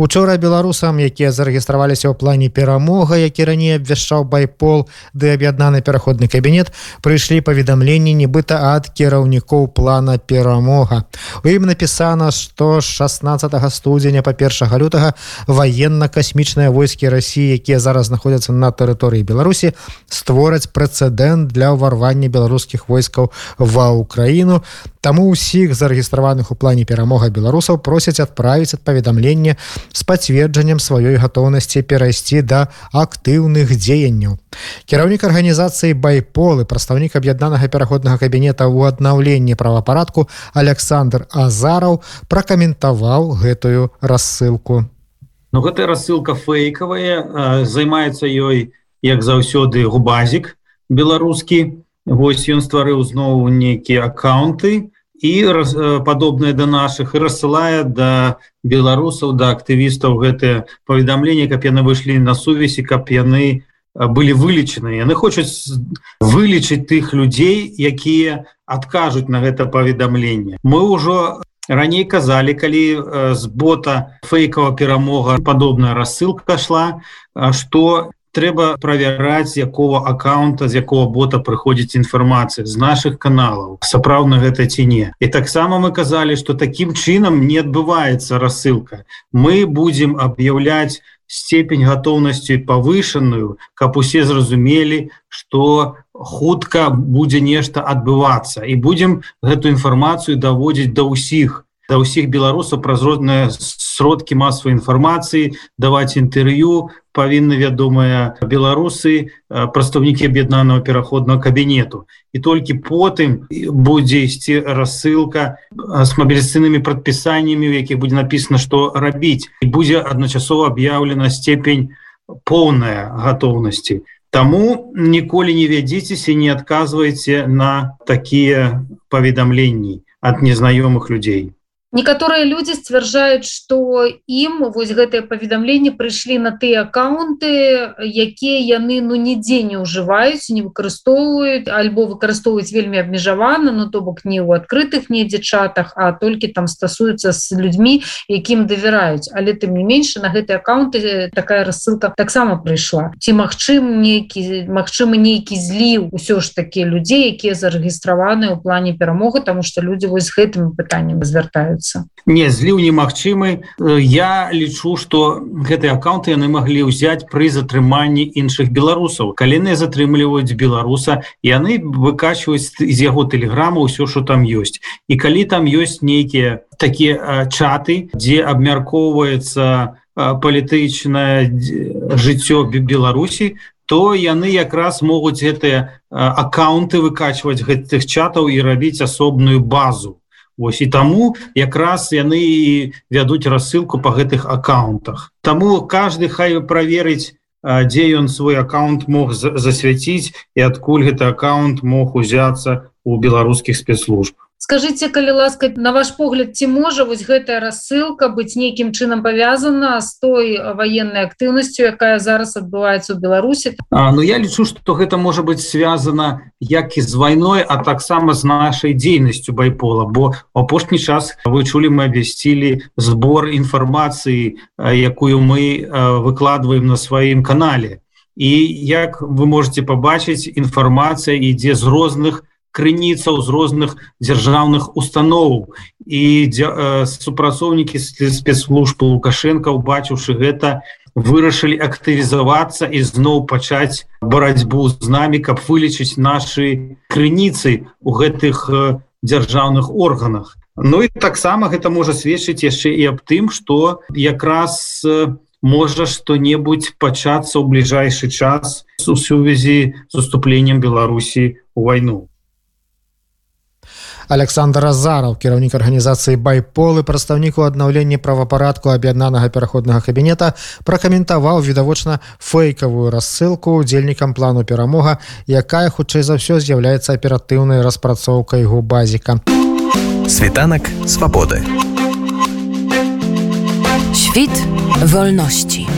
Учора беларусам якія зарэгістраваліся ў плане перамога які раней абвяшчаў байпол ды аб'яднаны пераходны кабінет прыйшлі паведамленні нібыта ад кіраўнікоў плана перамога. У ім напісана што 16 студзеня па першага лютага военно-касмічныя войскі Росіі якія зараз знаходзяцца на тэрыторыі Беларусі створаць прэцэдэнт для ўварвання беларускіх войскаў ва ўкраіну Таму ўсіх зарэгістраваных у плане перамога беларусаў просяць адправіць ад паведамлення з пацверджаннем сваёй гатоўнасці перайсці да актыўных дзеянняў. Кіраўнік арганізацыі байполы прадстаўнік аб'яднанага пераходнага кабінета ў аднаўленні правапарадку Александр Азараў пракаментаваў гэтую рассылку. Ну гэтая рассылка фейкавая займаецца ёй як заўсёды губазік беларускі, Вось ён стварыў зноў нейкія аккаунты і раз, падобныя да нашых і рассылае да беларусаў да актывістаў гэтыя паведамленні, каб яны выйшлі на сувязі, каб яны былі вылечаны. Яны хочуць вылечыць тых людзей, якія адкажуць на гэта паведамленне. Мы ўжо раней казалі, калі з бота фейкава перамога падобная рассылка шла, што трэба правяраць якого аккаунта з якого бота прыходзіць інфармацыя з наших каналаў сапраўдна гэта ці не. І таксама мы казалі что таким чынам не адбываецца рассылка. Мы будем аб'яўляць степень готовнасці повышенную каб усе зразумелі что хутка будзе нешта адбывацца. І будем гэту інфармацыю даводзіць да ўсіх да ўсіх беларусаў праз розныя сродкі масавай інфармацыі даваць інтэрв'ю павінны вядомыя беларусы прадстаўнікі аб'яднанага пераходнага кабінету і толькі потым будзе ісці рассылка з мабілізацыйнымі прадпісаннямі у якіх будзе написано што рабіць і будзе адначасова аб'яўлена степень поўная гатоўнасці Таму ніколі не вядзіцеся не адказвайце на такія паведамленні ад незнаёмых людзей некаторыя людзі сцвярджаюць што ім вось гэтыя паведамленні прыйшлі на тыя аккаунты якія яны ну нідзе не ўжываюць не выкарыстоўваюць альбо выкарыстоўваюць вельмі абмежавана но то бок не ў адкрытых недзе чатах а толькі там стасуецца з людзьмі якім давяраюць. Але тым не менш на гэты аккаунты такая рассылка таксама прыйшла. Ці магчым нейкі магчымы нейкі зліў усё ж такі людзей якія зарэгістраваны ў плане перамогы тому что людзі вось гэтым пытанням звяртаюць з'яўляецца не зліў немагчымы. Я лічу что гэтыя аккаунты яны маглі ўзяць пры затрыманні іншых беларусаў. Каленыя затрымліваюць беларуса яны выкачваюць з яго тэлеграма ўсё что там ёсць. І калі там ёсць нейкія такія чаты дзе абмяркоўваецца палітычнае жыццё беларусі то яны якраз могуць гэтыя аккаунты выкачваць гэтых чатаў і рабіць асобную базу Вось і таму якраз яны вядуць рассылку по гэтых аккаунтах. Таму каждый хай праверыць, дзе ён свой аккаунт мог засвяціць і адкуль гэты аккаунт мог узяцца у беларускіх спецслужб скажите калі ласка на ваш погляд ці можа вось гэтая рассылка быць нейкім чынам павязана з той военной актыўнасцю якая зараз адбываецца ў беларусі? А, ну я лічу что гэта можа быть связана як і з вайной а таксама з нашай дзейнасцю байпола бо апошні час вы чулі мы абвясцілі збор інфармацыі якую мы выкладываем на сваім канале. І як вы можете побачыць інфармацыя ідзе з розных крыніцаў з розных дзяржаўных установаў і э, супрацоўнікі спецслужбы лукашенко убачыўшы гэта вырашылі актывізавацца і зноў пачаць барацьбу з намі каб вылечыць наши крыніцы у гэтых э, дзяржаўных органах. Ну і таксама гэта можа сведчыць яшчэ і аб тым что якраз э, можа што-небудзь пачацца ў бліжэйшы час у сувязі з уступленнем беларусі у вайну Александр Азараў, кіраўнік арганізацыі байполы прадстаўніку аднаўлення правапарадку аб'яднанага пераходнага кабінета пракаментаваў відавочна фэйкавую рассылку удзельнікам плану перамога, якая хутчэй за ўсё з'яўляецца аператыўнай распрацоўкай губазіка. Світанак свабоды. Świt wolności.